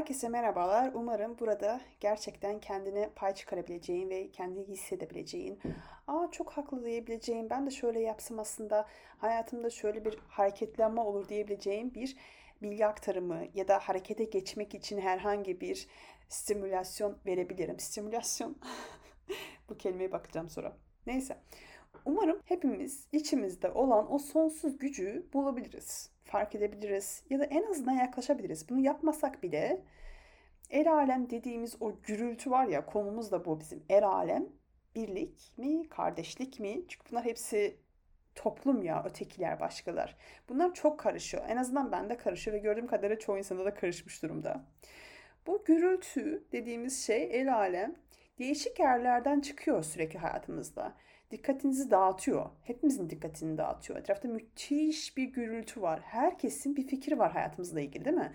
Herkese merhabalar. Umarım burada gerçekten kendine pay çıkarabileceğin ve kendini hissedebileceğin, aa çok haklı diyebileceğin, ben de şöyle yapsam aslında hayatımda şöyle bir hareketlenme olur diyebileceğin bir bilgi aktarımı ya da harekete geçmek için herhangi bir stimülasyon verebilirim. Stimülasyon, bu kelimeye bakacağım sonra. Neyse. Umarım hepimiz içimizde olan o sonsuz gücü bulabiliriz, fark edebiliriz ya da en azından yaklaşabiliriz. Bunu yapmasak bile el alem dediğimiz o gürültü var ya konumuz da bu bizim. El alem birlik mi, kardeşlik mi? Çünkü bunlar hepsi toplum ya, ötekiler, başkalar. Bunlar çok karışıyor. En azından bende karışıyor ve gördüğüm kadarıyla çoğu insanda da karışmış durumda. Bu gürültü dediğimiz şey el alem değişik yerlerden çıkıyor sürekli hayatımızda dikkatinizi dağıtıyor. Hepimizin dikkatini dağıtıyor. Etrafta müthiş bir gürültü var. Herkesin bir fikri var hayatımızla ilgili değil mi?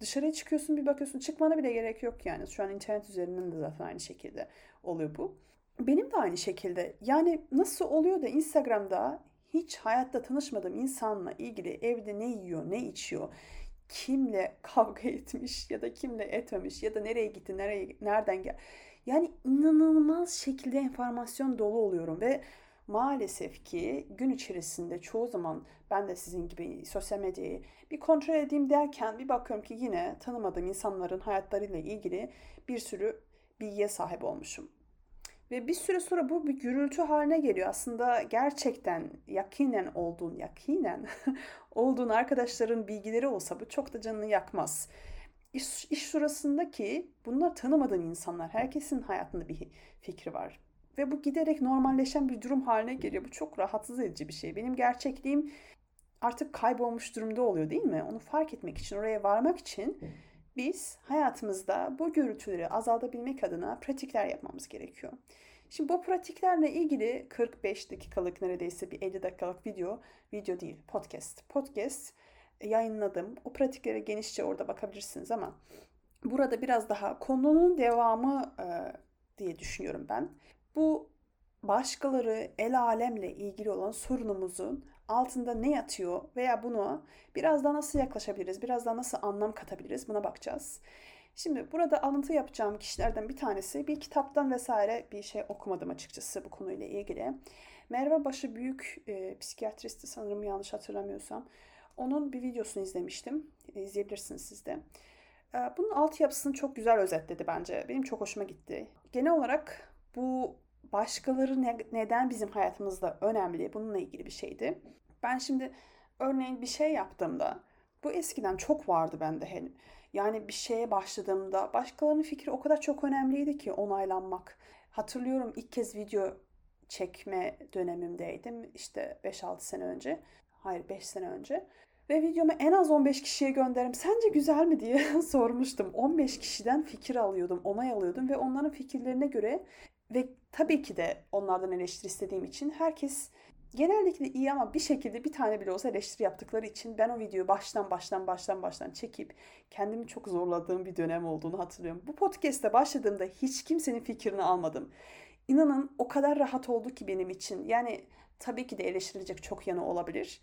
Dışarıya çıkıyorsun bir bakıyorsun çıkmana bile gerek yok yani. Şu an internet üzerinden de zaten aynı şekilde oluyor bu. Benim de aynı şekilde. Yani nasıl oluyor da Instagram'da hiç hayatta tanışmadığım insanla ilgili evde ne yiyor, ne içiyor, kimle kavga etmiş ya da kimle etmemiş ya da nereye gitti, nereye nereden gel yani inanılmaz şekilde enformasyon dolu oluyorum ve maalesef ki gün içerisinde çoğu zaman ben de sizin gibi sosyal medyayı bir kontrol edeyim derken bir bakıyorum ki yine tanımadığım insanların hayatlarıyla ilgili bir sürü bilgiye sahip olmuşum. Ve bir süre sonra bu bir gürültü haline geliyor. Aslında gerçekten yakinen olduğun, yakinen olduğun arkadaşların bilgileri olsa bu çok da canını yakmaz iş, iş ki bunlar tanımadığın insanlar. Herkesin hayatında bir fikri var. Ve bu giderek normalleşen bir durum haline geliyor. Bu çok rahatsız edici bir şey. Benim gerçekliğim artık kaybolmuş durumda oluyor değil mi? Onu fark etmek için, oraya varmak için biz hayatımızda bu gürültüleri azaltabilmek adına pratikler yapmamız gerekiyor. Şimdi bu pratiklerle ilgili 45 dakikalık neredeyse bir 50 dakikalık video, video değil podcast. Podcast yayınladım. O pratiklere genişçe orada bakabilirsiniz ama burada biraz daha konunun devamı e, diye düşünüyorum ben. Bu başkaları el alemle ilgili olan sorunumuzun altında ne yatıyor veya bunu biraz daha nasıl yaklaşabiliriz, biraz daha nasıl anlam katabiliriz buna bakacağız. Şimdi burada alıntı yapacağım kişilerden bir tanesi bir kitaptan vesaire bir şey okumadım açıkçası bu konuyla ilgili. Merve Başı büyük e, psikiyatristi sanırım yanlış hatırlamıyorsam. Onun bir videosunu izlemiştim. E, izleyebilirsiniz siz de. E, bunun altyapısını çok güzel özetledi bence. Benim çok hoşuma gitti. Genel olarak bu başkaları ne, neden bizim hayatımızda önemli bununla ilgili bir şeydi. Ben şimdi örneğin bir şey yaptığımda bu eskiden çok vardı bende Yani bir şeye başladığımda başkalarının fikri o kadar çok önemliydi ki onaylanmak. Hatırlıyorum ilk kez video çekme dönemimdeydim işte 5-6 sene önce. Hayır 5 sene önce. Ve videomu en az 15 kişiye gönderim. Sence güzel mi diye sormuştum. 15 kişiden fikir alıyordum, onay alıyordum ve onların fikirlerine göre ve tabii ki de onlardan eleştiri istediğim için herkes genellikle iyi ama bir şekilde bir tane bile olsa eleştiri yaptıkları için ben o videoyu baştan baştan baştan baştan çekip kendimi çok zorladığım bir dönem olduğunu hatırlıyorum. Bu podcast'te başladığımda hiç kimsenin fikrini almadım. İnanın o kadar rahat oldu ki benim için. Yani tabii ki de eleştirilecek çok yanı olabilir.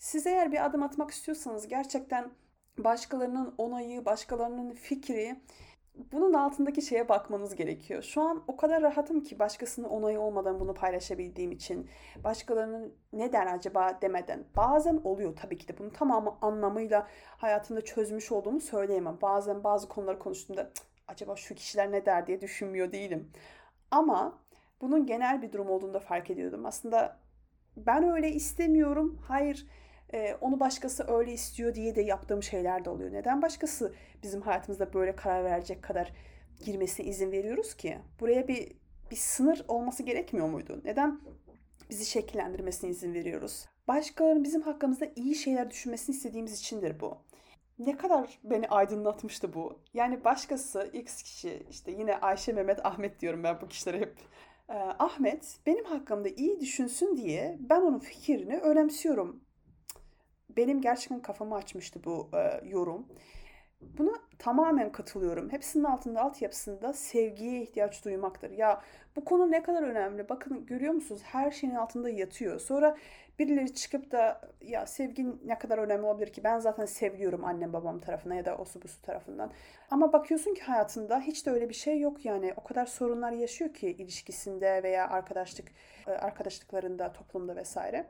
Siz eğer bir adım atmak istiyorsanız gerçekten başkalarının onayı, başkalarının fikri bunun altındaki şeye bakmanız gerekiyor. Şu an o kadar rahatım ki başkasının onayı olmadan bunu paylaşabildiğim için başkalarının ne der acaba demeden. Bazen oluyor tabii ki de bunu tamamı anlamıyla hayatımda çözmüş olduğumu söyleyemem. Bazen bazı konuları konuştuğumda acaba şu kişiler ne der diye düşünmüyor değilim. Ama bunun genel bir durum olduğunu da fark ediyordum. Aslında ben öyle istemiyorum. Hayır e, onu başkası öyle istiyor diye de yaptığım şeyler de oluyor. Neden başkası bizim hayatımızda böyle karar verecek kadar girmesine izin veriyoruz ki? Buraya bir bir sınır olması gerekmiyor muydu? Neden bizi şekillendirmesine izin veriyoruz? Başkalarının bizim hakkımızda iyi şeyler düşünmesini istediğimiz içindir bu. Ne kadar beni aydınlatmıştı bu. Yani başkası X kişi işte yine Ayşe, Mehmet, Ahmet diyorum ben bu kişilere hep. Ee, Ahmet benim hakkımda iyi düşünsün diye ben onun fikrini önemsiyorum benim gerçekten kafamı açmıştı bu e, yorum. Buna tamamen katılıyorum. Hepsinin altında altyapısında sevgiye ihtiyaç duymaktır. Ya bu konu ne kadar önemli. Bakın görüyor musunuz? Her şeyin altında yatıyor. Sonra birileri çıkıp da ya sevgin ne kadar önemli olabilir ki? Ben zaten seviyorum annem babam tarafına ya da osu busu tarafından. Ama bakıyorsun ki hayatında hiç de öyle bir şey yok yani. O kadar sorunlar yaşıyor ki ilişkisinde veya arkadaşlık e, arkadaşlıklarında, toplumda vesaire.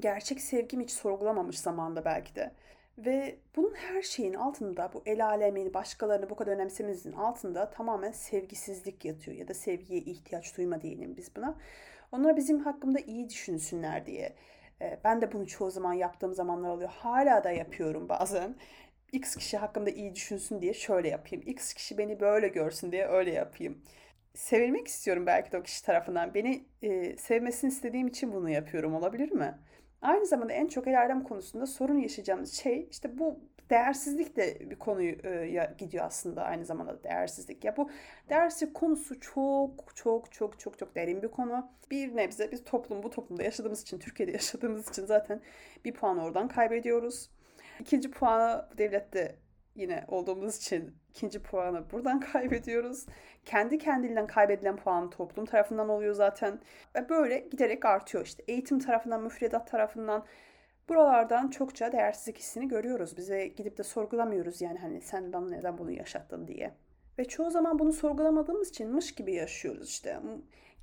Gerçek sevgim hiç sorgulamamış zamanda belki de. Ve bunun her şeyin altında bu el alemin, başkalarını bu kadar önemsememizin altında tamamen sevgisizlik yatıyor ya da sevgiye ihtiyaç duyma diyelim biz buna. Onlara bizim hakkımda iyi düşünsünler diye. Ee, ben de bunu çoğu zaman yaptığım zamanlar oluyor. Hala da yapıyorum bazen. X kişi hakkında iyi düşünsün diye şöyle yapayım. X kişi beni böyle görsün diye öyle yapayım. Sevilmek istiyorum belki de o kişi tarafından. Beni e, sevmesini istediğim için bunu yapıyorum olabilir mi? Aynı zamanda en çok el alem konusunda sorun yaşayacağımız şey işte bu değersizlik de bir konuyu e, gidiyor aslında aynı zamanda değersizlik. Ya bu değersizlik konusu çok çok çok çok çok derin bir konu. Bir nebze biz toplum bu toplumda yaşadığımız için Türkiye'de yaşadığımız için zaten bir puan oradan kaybediyoruz. İkinci puanı devlette yine olduğumuz için ikinci puanı buradan kaybediyoruz. Kendi kendiliğinden kaybedilen puan toplum tarafından oluyor zaten. Ve böyle giderek artıyor işte. Eğitim tarafından, müfredat tarafından buralardan çokça değersizlik hissini görüyoruz. Bize gidip de sorgulamıyoruz yani hani sen bana neden bunu yaşattın diye. Ve çoğu zaman bunu sorgulamadığımız için mış gibi yaşıyoruz işte.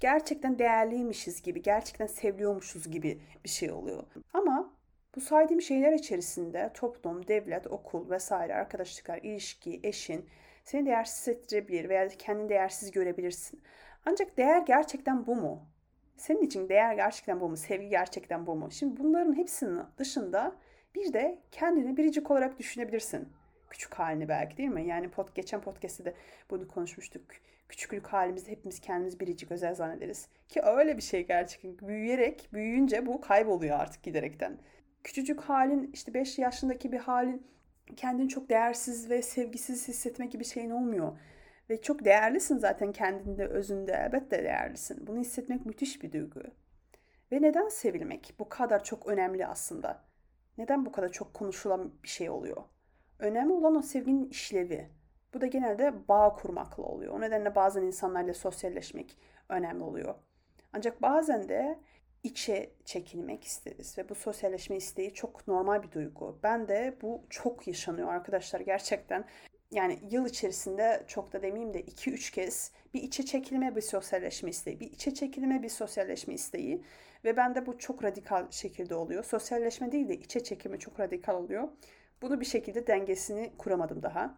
Gerçekten değerliymişiz gibi, gerçekten seviyormuşuz gibi bir şey oluyor. Ama bu saydığım şeyler içerisinde toplum, devlet, okul vesaire, arkadaşlıklar, ilişki, eşin seni değersiz hissettirebilir veya kendini değersiz görebilirsin. Ancak değer gerçekten bu mu? Senin için değer gerçekten bu mu? Sevgi gerçekten bu mu? Şimdi bunların hepsinin dışında bir de kendini biricik olarak düşünebilirsin. Küçük halini belki değil mi? Yani pod, geçen podcast'te de bunu konuşmuştuk. Küçüklük halimizde hepimiz kendimiz biricik özel zannederiz. Ki öyle bir şey gerçekten. Büyüyerek, büyüyünce bu kayboluyor artık giderekten küçücük halin işte 5 yaşındaki bir halin kendini çok değersiz ve sevgisiz hissetme gibi şeyin olmuyor. Ve çok değerlisin zaten kendinde, özünde. Elbette değerlisin. Bunu hissetmek müthiş bir duygu. Ve neden sevilmek bu kadar çok önemli aslında? Neden bu kadar çok konuşulan bir şey oluyor? Önemli olan o sevginin işlevi. Bu da genelde bağ kurmakla oluyor. O nedenle bazen insanlarla sosyalleşmek önemli oluyor. Ancak bazen de içe çekilmek isteriz ve bu sosyalleşme isteği çok normal bir duygu. Ben de bu çok yaşanıyor arkadaşlar gerçekten. Yani yıl içerisinde çok da demeyeyim de 2-3 kez bir içe çekilme bir sosyalleşme isteği, bir içe çekilme bir sosyalleşme isteği ve bende bu çok radikal şekilde oluyor. Sosyalleşme değil de içe çekilme çok radikal oluyor. Bunu bir şekilde dengesini kuramadım daha.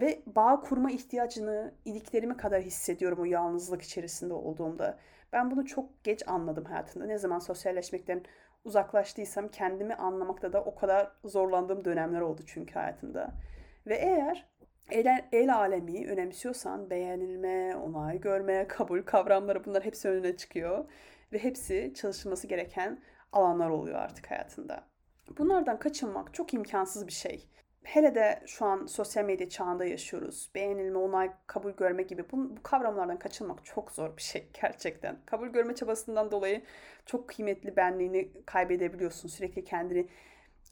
Ve bağ kurma ihtiyacını iliklerime kadar hissediyorum o yalnızlık içerisinde olduğumda. Ben bunu çok geç anladım hayatımda. Ne zaman sosyalleşmekten uzaklaştıysam kendimi anlamakta da o kadar zorlandığım dönemler oldu çünkü hayatımda. Ve eğer el, el alemi önemsiyorsan beğenilme, onay görme, kabul kavramları bunlar hepsi önüne çıkıyor. Ve hepsi çalışılması gereken alanlar oluyor artık hayatında. Bunlardan kaçınmak çok imkansız bir şey hele de şu an sosyal medya çağında yaşıyoruz. Beğenilme, onay, kabul görme gibi bu, bu kavramlardan kaçınmak çok zor bir şey gerçekten. Kabul görme çabasından dolayı çok kıymetli benliğini kaybedebiliyorsun. Sürekli kendini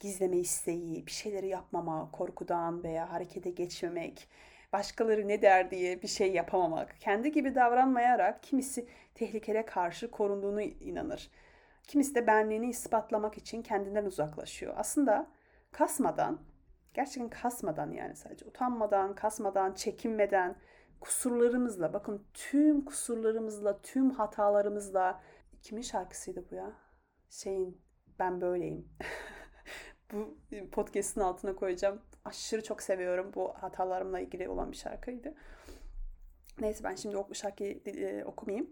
gizleme isteği, bir şeyleri yapmama, korkudan veya harekete geçmemek, başkaları ne der diye bir şey yapamamak, kendi gibi davranmayarak kimisi tehlikele karşı korunduğunu inanır. Kimisi de benliğini ispatlamak için kendinden uzaklaşıyor. Aslında kasmadan gerçekten kasmadan yani sadece utanmadan, kasmadan, çekinmeden, kusurlarımızla bakın tüm kusurlarımızla, tüm hatalarımızla kimin şarkısıydı bu ya? Şeyin ben böyleyim. bu podcast'ın altına koyacağım. Aşırı çok seviyorum. Bu hatalarımla ilgili olan bir şarkıydı. Neyse ben şimdi o şarkıyı e, okumayayım.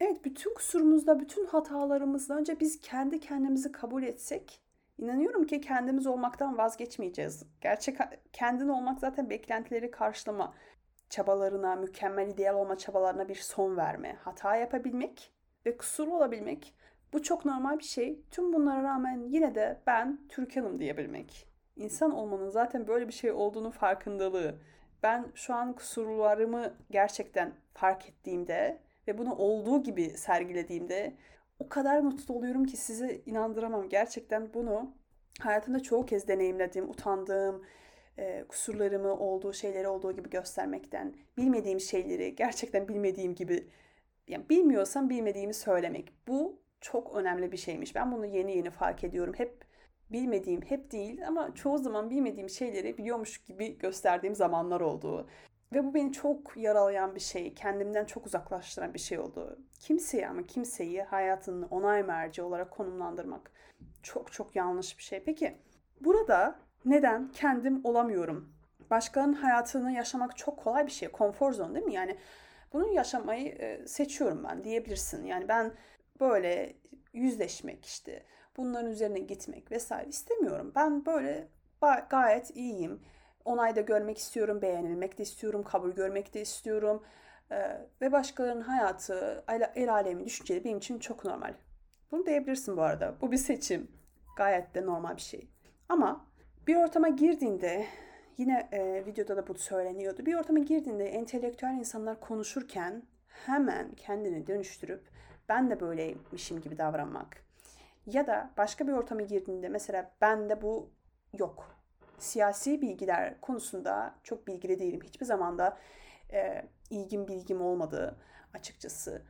Evet bütün kusurumuzda, bütün hatalarımızda önce biz kendi kendimizi kabul etsek İnanıyorum ki kendimiz olmaktan vazgeçmeyeceğiz. Gerçek kendin olmak zaten beklentileri karşılama çabalarına, mükemmel ideal olma çabalarına bir son verme, hata yapabilmek ve kusur olabilmek bu çok normal bir şey. Tüm bunlara rağmen yine de ben Türkan'ım diyebilmek. İnsan olmanın zaten böyle bir şey olduğunu farkındalığı. Ben şu an kusurlarımı gerçekten fark ettiğimde ve bunu olduğu gibi sergilediğimde o kadar mutlu oluyorum ki size inandıramam. Gerçekten bunu hayatımda çoğu kez deneyimlediğim, utandığım e, kusurlarımı olduğu şeyleri olduğu gibi göstermekten, bilmediğim şeyleri gerçekten bilmediğim gibi yani bilmiyorsam bilmediğimi söylemek. Bu çok önemli bir şeymiş. Ben bunu yeni yeni fark ediyorum. Hep bilmediğim, hep değil ama çoğu zaman bilmediğim şeyleri biliyormuş gibi gösterdiğim zamanlar oldu. Ve bu beni çok yaralayan bir şey, kendimden çok uzaklaştıran bir şey oldu. Kimseyi ama kimseyi hayatının onay merci olarak konumlandırmak çok çok yanlış bir şey. Peki burada neden kendim olamıyorum? Başkalarının hayatını yaşamak çok kolay bir şey. Konfor zon değil mi? Yani bunu yaşamayı e, seçiyorum ben diyebilirsin. Yani ben böyle yüzleşmek işte bunların üzerine gitmek vesaire istemiyorum. Ben böyle gayet iyiyim. Onayda görmek istiyorum, beğenilmek de istiyorum, kabul görmek de istiyorum. Ee, ve başkalarının hayatı, el alemi düşünceleri benim için çok normal. Bunu diyebilirsin bu arada. Bu bir seçim. Gayet de normal bir şey. Ama bir ortama girdiğinde yine e, videoda da bu söyleniyordu. Bir ortama girdiğinde entelektüel insanlar konuşurken hemen kendini dönüştürüp ben de böyleymişim gibi davranmak. Ya da başka bir ortama girdiğinde mesela ben de bu yok. Siyasi bilgiler konusunda çok bilgili değilim. Hiçbir zamanda e, ilgim bilgim olmadı açıkçası.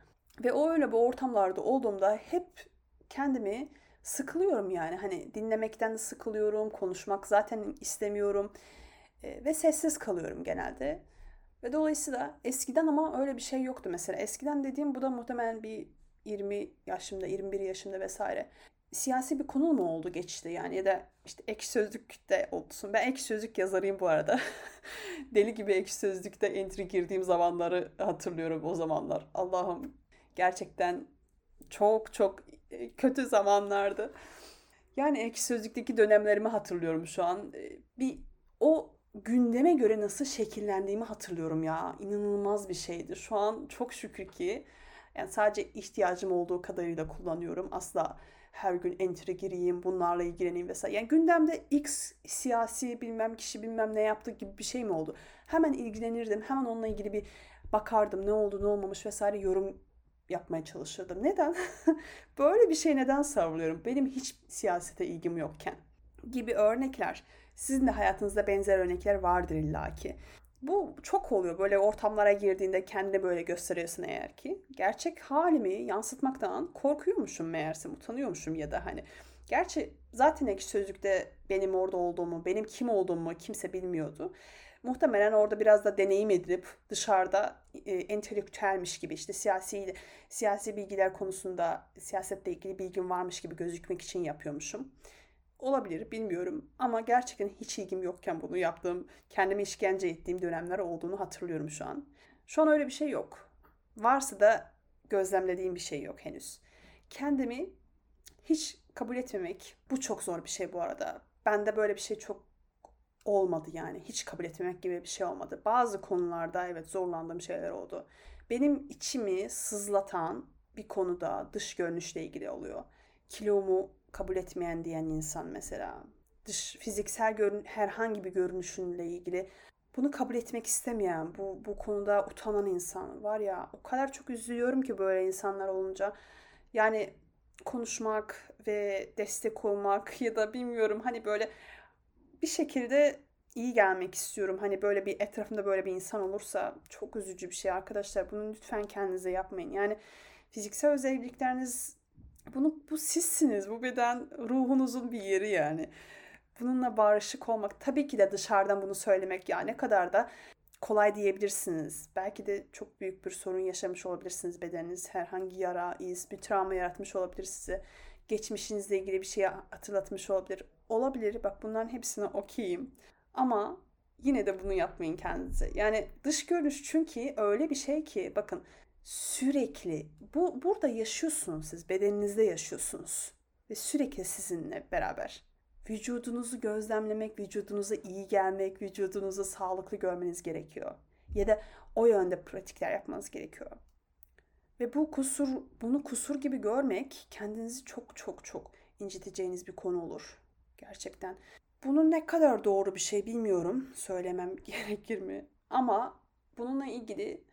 Ve o öyle bu ortamlarda olduğumda hep kendimi sıkılıyorum yani. Hani dinlemekten de sıkılıyorum, konuşmak zaten istemiyorum e, ve sessiz kalıyorum genelde. Ve dolayısıyla eskiden ama öyle bir şey yoktu mesela. Eskiden dediğim bu da muhtemelen bir 20 yaşımda, 21 yaşımda vesaire. Siyasi bir konu mu oldu geçti yani ya da işte ek sözlükte olsun. Ben ek sözlük yazarıyım bu arada. Deli gibi ek sözlükte entry girdiğim zamanları hatırlıyorum o zamanlar. Allah'ım gerçekten çok çok e, kötü zamanlardı. Yani ek sözlükteki dönemlerimi hatırlıyorum şu an. E, bir o gündeme göre nasıl şekillendiğimi hatırlıyorum ya. İnanılmaz bir şeydi. Şu an çok şükür ki yani sadece ihtiyacım olduğu kadarıyla kullanıyorum. Asla her gün enter'e gireyim, bunlarla ilgileneyim vesaire. Yani gündemde X siyasi bilmem kişi bilmem ne yaptı gibi bir şey mi oldu? Hemen ilgilenirdim. Hemen onunla ilgili bir bakardım. Ne oldu, ne olmamış vesaire yorum yapmaya çalışırdım. Neden? Böyle bir şey neden savruluyorum? Benim hiç siyasete ilgim yokken gibi örnekler. Sizin de hayatınızda benzer örnekler vardır illaki. Bu çok oluyor böyle ortamlara girdiğinde kendini böyle gösteriyorsun eğer ki. Gerçek halimi yansıtmaktan korkuyormuşum meğerse utanıyormuşum ya da hani. Gerçi zaten ekşi sözlükte benim orada olduğumu, benim kim olduğumu kimse bilmiyordu. Muhtemelen orada biraz da deneyim edip dışarıda e, entelektüelmiş gibi işte siyasi siyasi bilgiler konusunda siyasetle ilgili bilgim varmış gibi gözükmek için yapıyormuşum. Olabilir bilmiyorum ama gerçekten hiç ilgim yokken bunu yaptığım, kendimi işkence ettiğim dönemler olduğunu hatırlıyorum şu an. Şu an öyle bir şey yok. Varsa da gözlemlediğim bir şey yok henüz. Kendimi hiç kabul etmemek bu çok zor bir şey bu arada. Bende böyle bir şey çok olmadı yani. Hiç kabul etmemek gibi bir şey olmadı. Bazı konularda evet zorlandığım şeyler oldu. Benim içimi sızlatan bir konuda dış görünüşle ilgili oluyor. Kilomu kabul etmeyen diyen insan mesela. Dış fiziksel görün herhangi bir görünüşünle ilgili bunu kabul etmek istemeyen, bu bu konuda utanan insan var ya o kadar çok üzülüyorum ki böyle insanlar olunca. Yani konuşmak ve destek olmak ya da bilmiyorum hani böyle bir şekilde iyi gelmek istiyorum. Hani böyle bir etrafımda böyle bir insan olursa çok üzücü bir şey arkadaşlar. Bunu lütfen kendinize yapmayın. Yani fiziksel özellikleriniz bunu bu sizsiniz. Bu beden ruhunuzun bir yeri yani. Bununla barışık olmak tabii ki de dışarıdan bunu söylemek ya ne kadar da kolay diyebilirsiniz. Belki de çok büyük bir sorun yaşamış olabilirsiniz bedeniniz. Herhangi yara, iz, bir travma yaratmış olabilir size. Geçmişinizle ilgili bir şey hatırlatmış olabilir. Olabilir. Bak bunların hepsine okeyim. Ama yine de bunu yapmayın kendinize. Yani dış görünüş çünkü öyle bir şey ki bakın sürekli bu burada yaşıyorsunuz siz bedeninizde yaşıyorsunuz ve sürekli sizinle beraber vücudunuzu gözlemlemek, vücudunuza iyi gelmek, vücudunuzu sağlıklı görmeniz gerekiyor. Ya da o yönde pratikler yapmanız gerekiyor. Ve bu kusur, bunu kusur gibi görmek kendinizi çok çok çok inciteceğiniz bir konu olur. Gerçekten. Bunun ne kadar doğru bir şey bilmiyorum. Söylemem gerekir mi? Ama bununla ilgili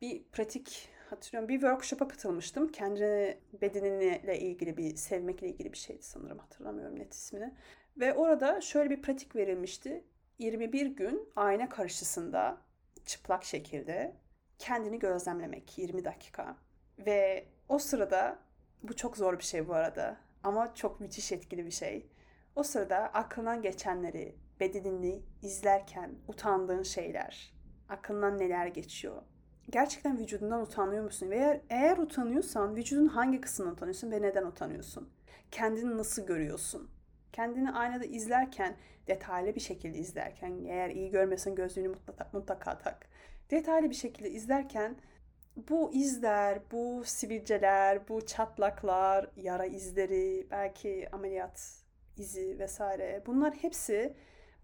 bir pratik hatırlıyorum. Bir workshop'a katılmıştım. Kendini bedeninle ilgili bir sevmekle ilgili bir şeydi sanırım. Hatırlamıyorum net ismini. Ve orada şöyle bir pratik verilmişti. 21 gün ayna karşısında çıplak şekilde kendini gözlemlemek 20 dakika. Ve o sırada bu çok zor bir şey bu arada ama çok müthiş etkili bir şey. O sırada aklından geçenleri, bedenini izlerken utandığın şeyler, aklından neler geçiyor? Gerçekten vücudundan utanıyor musun? Ve eğer, eğer utanıyorsan vücudun hangi kısmından utanıyorsun ve neden utanıyorsun? Kendini nasıl görüyorsun? Kendini aynada izlerken, detaylı bir şekilde izlerken, eğer iyi görmesen gözlüğünü mutlaka, mutlaka tak. Detaylı bir şekilde izlerken bu izler, bu sivilceler, bu çatlaklar, yara izleri, belki ameliyat izi vesaire bunlar hepsi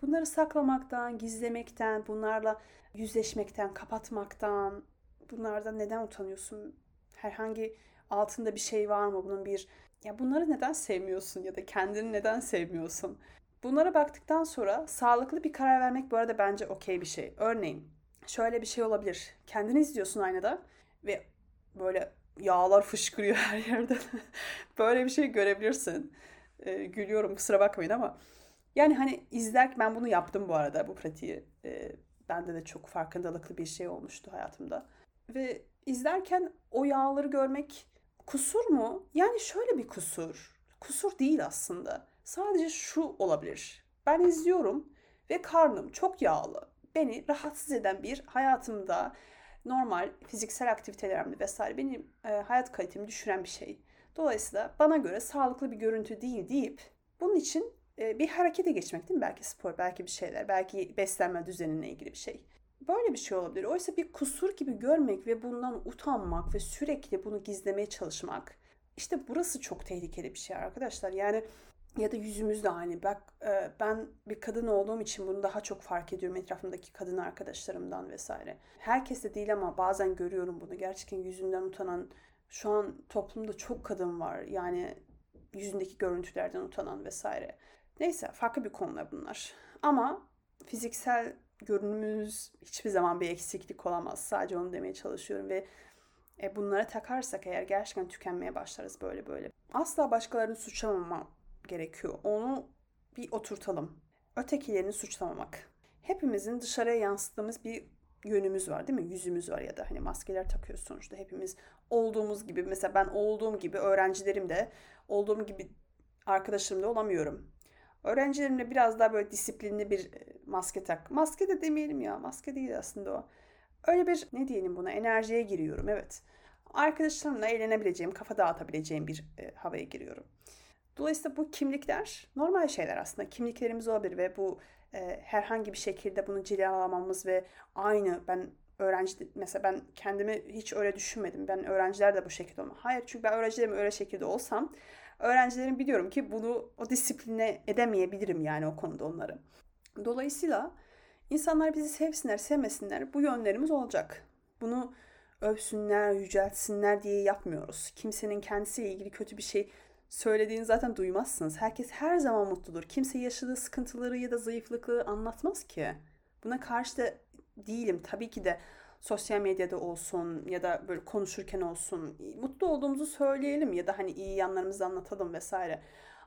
bunları saklamaktan, gizlemekten, bunlarla yüzleşmekten, kapatmaktan, bunlardan neden utanıyorsun? Herhangi altında bir şey var mı? Bunun bir ya bunları neden sevmiyorsun ya da kendini neden sevmiyorsun? Bunlara baktıktan sonra sağlıklı bir karar vermek bu arada bence okey bir şey. Örneğin şöyle bir şey olabilir. Kendini izliyorsun aynada ve böyle yağlar fışkırıyor her yerden. böyle bir şey görebilirsin. Ee, gülüyorum kusura bakmayın ama yani hani izler ben bunu yaptım bu arada bu pratiği. Ee, bende de çok farkındalıklı bir şey olmuştu hayatımda. Ve izlerken o yağları görmek kusur mu? Yani şöyle bir kusur. Kusur değil aslında. Sadece şu olabilir. Ben izliyorum ve karnım çok yağlı. Beni rahatsız eden bir hayatımda normal fiziksel aktivitelerimde vesaire benim e, hayat kalitemi düşüren bir şey. Dolayısıyla bana göre sağlıklı bir görüntü değil deyip bunun için e, bir harekete geçmek değil mi? Belki spor, belki bir şeyler, belki beslenme düzenine ilgili bir şey. Böyle bir şey olabilir. Oysa bir kusur gibi görmek ve bundan utanmak ve sürekli bunu gizlemeye çalışmak. İşte burası çok tehlikeli bir şey arkadaşlar. Yani ya da yüzümüz de aynı. Bak e, ben bir kadın olduğum için bunu daha çok fark ediyorum etrafımdaki kadın arkadaşlarımdan vesaire. Herkes de değil ama bazen görüyorum bunu. Gerçekten yüzünden utanan şu an toplumda çok kadın var. Yani yüzündeki görüntülerden utanan vesaire. Neyse farklı bir konular bunlar. Ama fiziksel görünümümüz hiçbir zaman bir eksiklik olamaz. Sadece onu demeye çalışıyorum ve e, bunlara takarsak eğer gerçekten tükenmeye başlarız böyle böyle. Asla başkalarını suçlamama gerekiyor. Onu bir oturtalım. Ötekilerini suçlamamak. Hepimizin dışarıya yansıttığımız bir yönümüz var değil mi? Yüzümüz var ya da hani maskeler takıyoruz sonuçta hepimiz olduğumuz gibi. Mesela ben olduğum gibi öğrencilerim de olduğum gibi arkadaşlarım da olamıyorum. Öğrencilerimle biraz daha böyle disiplinli bir e, maske tak. Maske de demeyelim ya. Maske değil aslında o. Öyle bir ne diyelim buna enerjiye giriyorum evet. Arkadaşlarımla eğlenebileceğim, kafa dağıtabileceğim bir e, havaya giriyorum. Dolayısıyla bu kimlikler normal şeyler aslında. Kimliklerimiz olabilir ve bu e, herhangi bir şekilde bunu cilalamamız ve aynı ben öğrenci mesela ben kendimi hiç öyle düşünmedim. Ben öğrenciler de bu şekilde olma. Hayır çünkü ben öğrencilerim öyle şekilde olsam öğrencilerim biliyorum ki bunu o disipline edemeyebilirim yani o konuda onları. Dolayısıyla insanlar bizi sevsinler, sevmesinler bu yönlerimiz olacak. Bunu övsünler, yüceltsinler diye yapmıyoruz. Kimsenin kendisiyle ilgili kötü bir şey söylediğini zaten duymazsınız. Herkes her zaman mutludur. Kimse yaşadığı sıkıntıları ya da zayıflıkları anlatmaz ki. Buna karşı da değilim. Tabii ki de sosyal medyada olsun ya da böyle konuşurken olsun mutlu olduğumuzu söyleyelim ya da hani iyi yanlarımızı anlatalım vesaire.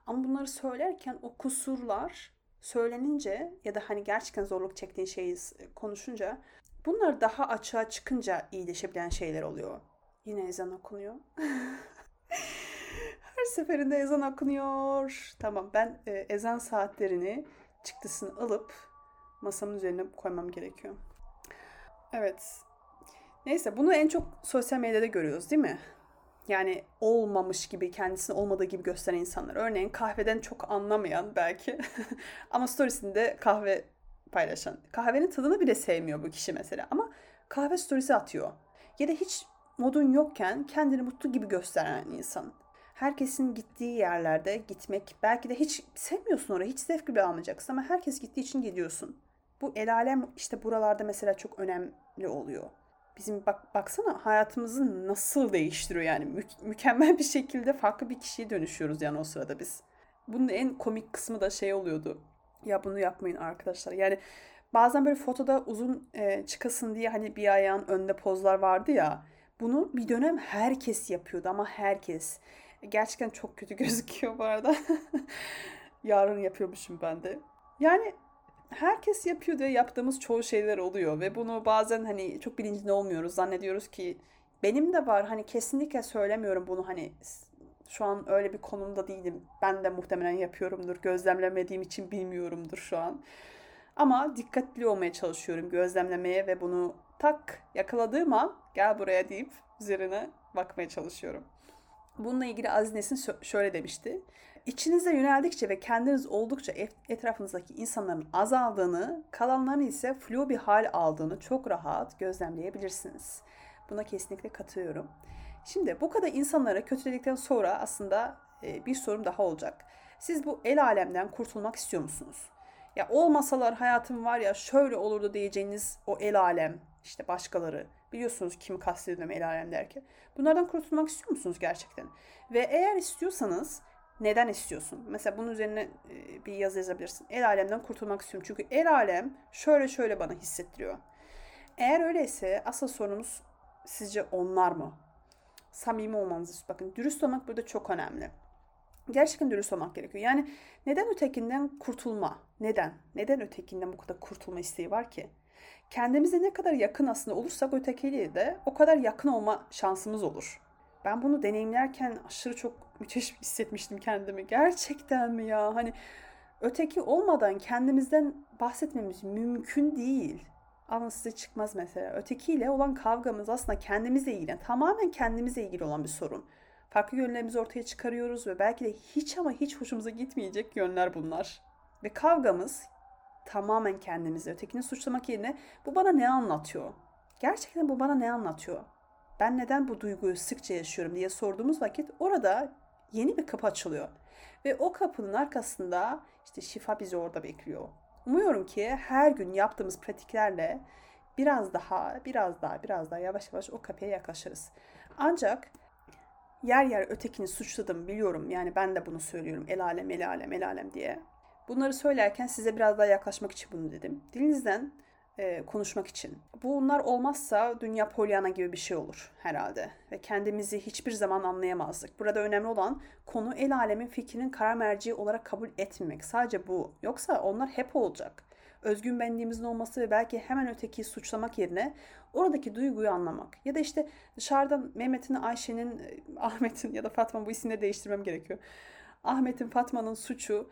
Ama bunları söylerken o kusurlar söylenince ya da hani gerçekten zorluk çektiğin şeyi konuşunca bunlar daha açığa çıkınca iyileşebilen şeyler oluyor. Yine ezan okunuyor. Her seferinde ezan okunuyor. Tamam ben e, ezan saatlerini çıktısını alıp masamın üzerine koymam gerekiyor. Evet. Neyse bunu en çok sosyal medyada görüyoruz değil mi? Yani olmamış gibi, kendisini olmadığı gibi gösteren insanlar. Örneğin kahveden çok anlamayan belki ama storiesinde kahve paylaşan. Kahvenin tadını bile sevmiyor bu kişi mesela ama kahve storiesi atıyor. Ya da hiç modun yokken kendini mutlu gibi gösteren insan. Herkesin gittiği yerlerde gitmek belki de hiç sevmiyorsun orayı, hiç zevk bile almayacaksın ama herkes gittiği için gidiyorsun. Bu el alem işte buralarda mesela çok önemli oluyor. Bizim bak baksana hayatımızı nasıl değiştiriyor yani Mü- mükemmel bir şekilde farklı bir kişiye dönüşüyoruz yani o sırada biz. Bunun en komik kısmı da şey oluyordu. Ya bunu yapmayın arkadaşlar. Yani bazen böyle fotoda uzun e, çıkasın diye hani bir ayağın önünde pozlar vardı ya. Bunu bir dönem herkes yapıyordu ama herkes. Gerçekten çok kötü gözüküyor bu arada. Yarın yapıyormuşum ben de. Yani herkes yapıyor diye yaptığımız çoğu şeyler oluyor ve bunu bazen hani çok bilincinde olmuyoruz. Zannediyoruz ki benim de var hani kesinlikle söylemiyorum bunu hani şu an öyle bir konumda değilim. Ben de muhtemelen yapıyorumdur. Gözlemlemediğim için bilmiyorumdur şu an. Ama dikkatli olmaya çalışıyorum gözlemlemeye ve bunu tak yakaladığım an gel buraya deyip üzerine bakmaya çalışıyorum. Bununla ilgili Aziz Nesin şöyle demişti. İçinize yöneldikçe ve kendiniz oldukça etrafınızdaki insanların azaldığını, kalanların ise flu bir hal aldığını çok rahat gözlemleyebilirsiniz. Buna kesinlikle katılıyorum. Şimdi bu kadar insanlara kötüledikten sonra aslında e, bir sorum daha olacak. Siz bu el alemden kurtulmak istiyor musunuz? Ya olmasalar hayatım var ya şöyle olurdu diyeceğiniz o el alem, işte başkaları. Biliyorsunuz kim kastediyorum el alem derken. Bunlardan kurtulmak istiyor musunuz gerçekten? Ve eğer istiyorsanız neden istiyorsun? Mesela bunun üzerine e, bir yazı yazabilirsin. El alemden kurtulmak istiyorum. Çünkü el alem şöyle şöyle bana hissettiriyor. Eğer öyleyse asıl sorunumuz sizce onlar mı? Samimi olmanızı bakın. Dürüst olmak burada çok önemli. Gerçekten dürüst olmak gerekiyor. Yani neden ötekinden kurtulma? Neden? Neden ötekinden bu kadar kurtulma isteği var ki? Kendimize ne kadar yakın aslında olursak ötekiyle de o kadar yakın olma şansımız olur. Ben bunu deneyimlerken aşırı çok müthiş hissetmiştim kendimi. Gerçekten mi ya? Hani öteki olmadan kendimizden bahsetmemiz mümkün değil. Ama size çıkmaz mesela. Ötekiyle olan kavgamız aslında kendimizle ilgili. Tamamen kendimizle ilgili olan bir sorun. Farklı yönlerimizi ortaya çıkarıyoruz ve belki de hiç ama hiç hoşumuza gitmeyecek yönler bunlar. Ve kavgamız tamamen kendimizi ötekini suçlamak yerine bu bana ne anlatıyor? Gerçekten bu bana ne anlatıyor? Ben neden bu duyguyu sıkça yaşıyorum diye sorduğumuz vakit orada yeni bir kapı açılıyor. Ve o kapının arkasında işte şifa bizi orada bekliyor. Umuyorum ki her gün yaptığımız pratiklerle biraz daha, biraz daha, biraz daha yavaş yavaş o kapıya yaklaşırız. Ancak yer yer ötekini suçladım biliyorum. Yani ben de bunu söylüyorum. El alem, el alem, el alem diye. Bunları söylerken size biraz daha yaklaşmak için bunu dedim. Dilinizden e, konuşmak için. Bunlar olmazsa dünya polyana gibi bir şey olur herhalde. Ve kendimizi hiçbir zaman anlayamazdık. Burada önemli olan konu el alemin fikrinin karar merci olarak kabul etmemek. Sadece bu. Yoksa onlar hep olacak. Özgün benliğimizin olması ve belki hemen ötekiyi suçlamak yerine oradaki duyguyu anlamak. Ya da işte dışarıdan Mehmet'in, Ayşe'nin, Ahmet'in ya da Fatma bu isimleri değiştirmem gerekiyor. Ahmet'in, Fatma'nın suçu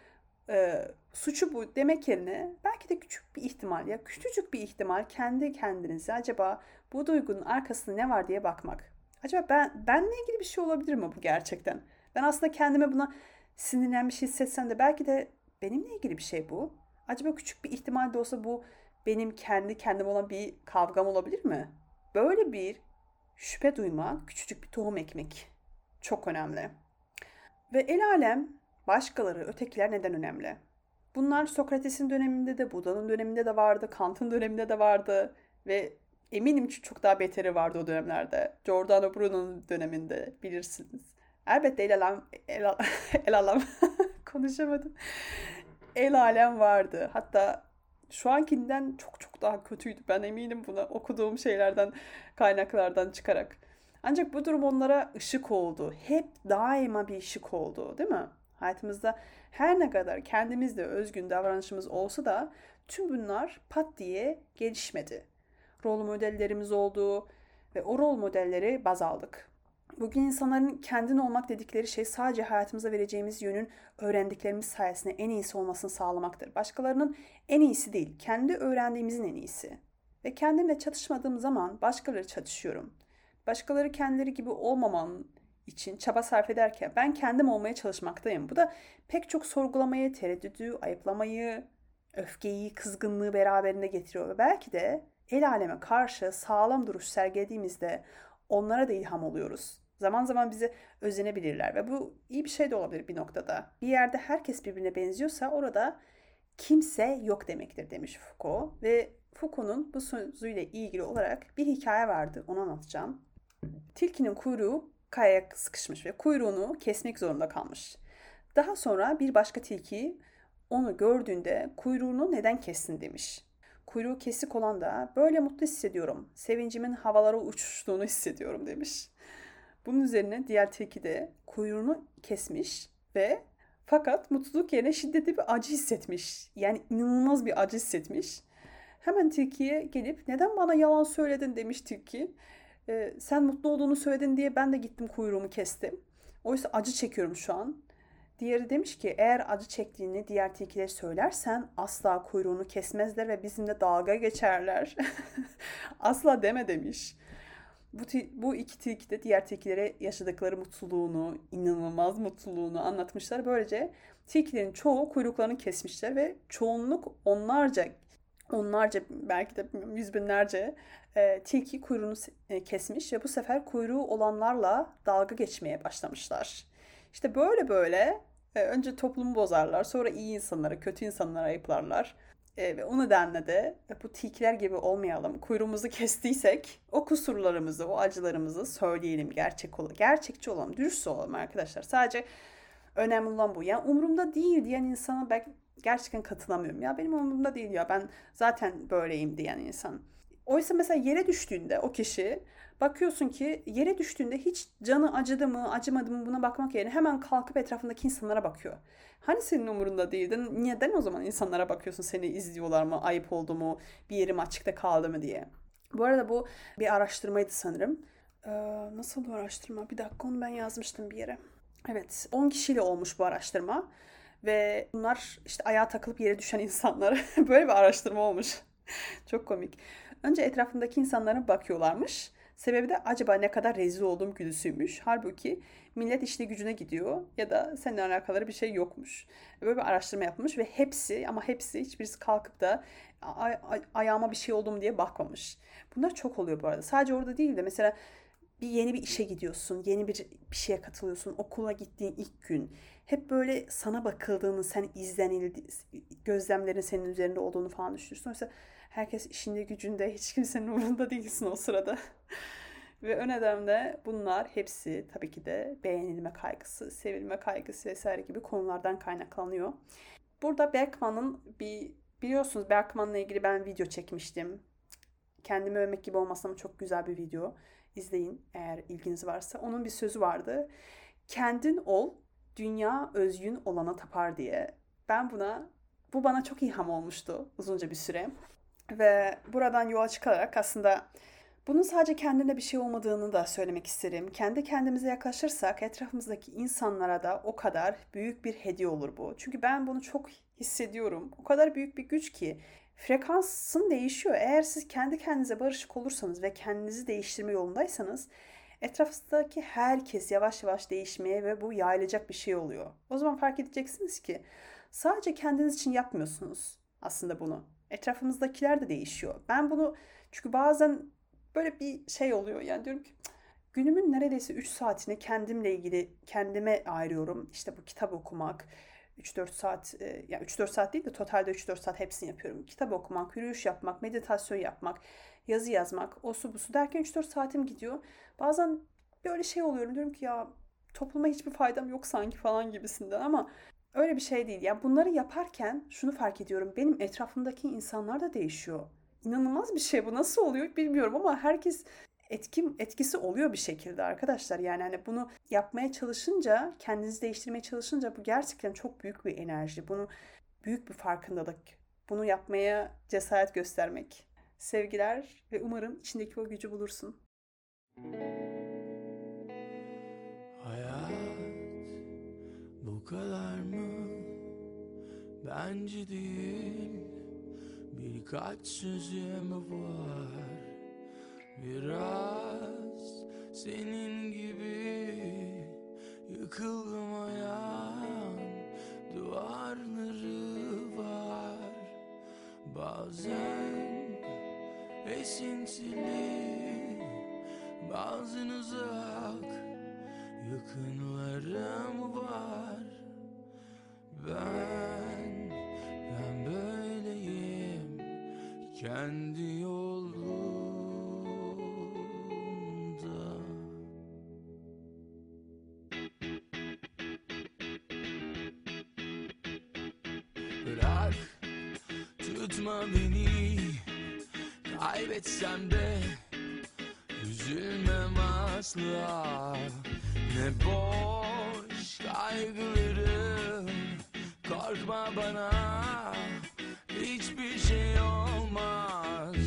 e, suçu bu demek yerine belki de küçük bir ihtimal ya küçücük bir ihtimal kendi kendinize acaba bu duygunun arkasında ne var diye bakmak. Acaba ben benle ilgili bir şey olabilir mi bu gerçekten? Ben aslında kendime buna sinirlenmiş hissetsem de belki de benimle ilgili bir şey bu. Acaba küçük bir ihtimal de olsa bu benim kendi kendim olan bir kavgam olabilir mi? Böyle bir şüphe duymak, küçücük bir tohum ekmek çok önemli. Ve el alem Başkaları, ötekiler neden önemli? Bunlar Sokrates'in döneminde de, Buda'nın döneminde de vardı, Kant'ın döneminde de vardı ve eminim ki çok daha beteri vardı o dönemlerde. Giordano Bruno'nun döneminde bilirsiniz. Elbette el alem, el, el alem, konuşamadım. El alem vardı. Hatta şu ankinden çok çok daha kötüydü. Ben eminim buna okuduğum şeylerden, kaynaklardan çıkarak. Ancak bu durum onlara ışık oldu. Hep daima bir ışık oldu değil mi? Hayatımızda her ne kadar kendimizde özgün davranışımız olsa da tüm bunlar pat diye gelişmedi. Rol modellerimiz oldu ve o rol modelleri baz aldık. Bugün insanların kendin olmak dedikleri şey sadece hayatımıza vereceğimiz yönün öğrendiklerimiz sayesinde en iyisi olmasını sağlamaktır. Başkalarının en iyisi değil, kendi öğrendiğimizin en iyisi. Ve kendimle çatışmadığım zaman başkaları çatışıyorum. Başkaları kendileri gibi olmamanın için çaba sarf ederken ben kendim olmaya çalışmaktayım. Bu da pek çok sorgulamayı, tereddüdü, ayıplamayı, öfkeyi, kızgınlığı beraberinde getiriyor. Ve belki de el aleme karşı sağlam duruş sergilediğimizde onlara da ilham oluyoruz. Zaman zaman bize özenebilirler ve bu iyi bir şey de olabilir bir noktada. Bir yerde herkes birbirine benziyorsa orada kimse yok demektir demiş Foucault ve Foucault'un bu sözüyle ilgili olarak bir hikaye vardı. Onu anlatacağım. Tilkinin kuyruğu kayaya sıkışmış ve kuyruğunu kesmek zorunda kalmış. Daha sonra bir başka tilki onu gördüğünde kuyruğunu neden kessin demiş. Kuyruğu kesik olan da böyle mutlu hissediyorum. Sevincimin havalara uçuştuğunu hissediyorum demiş. Bunun üzerine diğer tilki de kuyruğunu kesmiş ve Fakat mutluluk yerine şiddetli bir acı hissetmiş. Yani inanılmaz bir acı hissetmiş. Hemen tilkiye gelip neden bana yalan söyledin demiş tilki. Ee, sen mutlu olduğunu söyledin diye ben de gittim kuyruğumu kestim. Oysa acı çekiyorum şu an. Diğeri demiş ki eğer acı çektiğini diğer tilkiler söylersen asla kuyruğunu kesmezler ve bizimle dalga geçerler. asla deme demiş. Bu, bu iki tilki de diğer tilkilere yaşadıkları mutluluğunu, inanılmaz mutluluğunu anlatmışlar. Böylece tilkilerin çoğu kuyruklarını kesmişler ve çoğunluk onlarca, onlarca belki de yüz binlerce e, tilki kuyruğunu e, kesmiş ve bu sefer kuyruğu olanlarla dalga geçmeye başlamışlar. İşte böyle böyle e, önce toplumu bozarlar, sonra iyi insanlara, kötü insanlara ayıplarlar. E, ve o nedenle de bu tilkiler gibi olmayalım. Kuyruğumuzu kestiysek o kusurlarımızı, o acılarımızı söyleyelim. Gerçek olalım, gerçekçi olalım, dürüst olalım arkadaşlar. Sadece önemli olan bu. Yani umurumda değil diyen insana ben gerçekten katılamıyorum. Ya benim umurumda değil ya ben zaten böyleyim diyen insan. Oysa mesela yere düştüğünde o kişi bakıyorsun ki yere düştüğünde hiç canı acıdı mı acımadı mı buna bakmak yerine hemen kalkıp etrafındaki insanlara bakıyor. Hani senin umurunda değildin? Neden o zaman insanlara bakıyorsun seni izliyorlar mı? Ayıp oldu mu? Bir yerim açıkta kaldı mı diye. Bu arada bu bir araştırmaydı sanırım. Ee, nasıl bu araştırma? Bir dakika onu ben yazmıştım bir yere. Evet 10 kişiyle olmuş bu araştırma. Ve bunlar işte ayağa takılıp yere düşen insanlar. Böyle bir araştırma olmuş. Çok komik. Önce etrafındaki insanlara bakıyorlarmış. Sebebi de acaba ne kadar rezil olduğum güdüsüymüş. Halbuki millet işte gücüne gidiyor ya da seninle alakaları bir şey yokmuş. Böyle bir araştırma yapılmış ve hepsi ama hepsi hiçbirisi kalkıp da ay- ay- ayağıma bir şey oldu mu diye bakmamış. Bunlar çok oluyor bu arada. Sadece orada değil de mesela bir yeni bir işe gidiyorsun, yeni bir bir şeye katılıyorsun, okula gittiğin ilk gün. Hep böyle sana bakıldığını, sen izlenildi, gözlemlerin senin üzerinde olduğunu falan düşünürsün. Mesela herkes işinde gücünde, hiç kimsenin umurunda değilsin o sırada. Ve o nedenle bunlar hepsi tabii ki de beğenilme kaygısı, sevilme kaygısı vesaire gibi konulardan kaynaklanıyor. Burada Berkman'ın bir biliyorsunuz Berkman'la ilgili ben video çekmiştim. Kendimi övmek gibi olmasa ama çok güzel bir video. İzleyin eğer ilginiz varsa. Onun bir sözü vardı. Kendin ol, dünya özgün olana tapar diye. Ben buna, bu bana çok ilham olmuştu uzunca bir süre. Ve buradan yola çıkarak aslında bunun sadece kendine bir şey olmadığını da söylemek isterim. Kendi kendimize yaklaşırsak etrafımızdaki insanlara da o kadar büyük bir hediye olur bu. Çünkü ben bunu çok hissediyorum. O kadar büyük bir güç ki frekansın değişiyor. Eğer siz kendi kendinize barışık olursanız ve kendinizi değiştirme yolundaysanız etrafınızdaki herkes yavaş yavaş değişmeye ve bu yayılacak bir şey oluyor. O zaman fark edeceksiniz ki sadece kendiniz için yapmıyorsunuz aslında bunu. Etrafımızdakiler de değişiyor. Ben bunu çünkü bazen böyle bir şey oluyor. Yani diyorum ki günümün neredeyse 3 saatini kendimle ilgili kendime ayırıyorum. İşte bu kitap okumak, 3-4 saat e, ya yani 3-4 saat değil de totalde 3-4 saat hepsini yapıyorum. Kitap okumak, yürüyüş yapmak, meditasyon yapmak, yazı yazmak, o su bu su derken 3-4 saatim gidiyor. Bazen böyle şey oluyorum diyorum ki ya topluma hiçbir faydam yok sanki falan gibisinden ama öyle bir şey değil. Yani bunları yaparken şunu fark ediyorum. Benim etrafımdaki insanlar da değişiyor. İnanılmaz bir şey bu. Nasıl oluyor bilmiyorum ama herkes etki, etkisi oluyor bir şekilde arkadaşlar. Yani hani bunu yapmaya çalışınca, kendinizi değiştirmeye çalışınca bu gerçekten çok büyük bir enerji. Bunu büyük bir farkındalık. Bunu yapmaya cesaret göstermek. Sevgiler ve umarım içindeki o gücü bulursun. Hayat bu kadar mı? Bence değil. Birkaç sözüm var Biraz senin gibi yıkıldım ayağım. Duvarları var. Bazen esintili Bazen uzak Yakınlarım var. Ben, ben böyleyim. Kendi yolum tutma beni. Kaybetsem de Üzülmem asla. Ne boş kaygılarım. Korkma bana. Hiçbir şey olmaz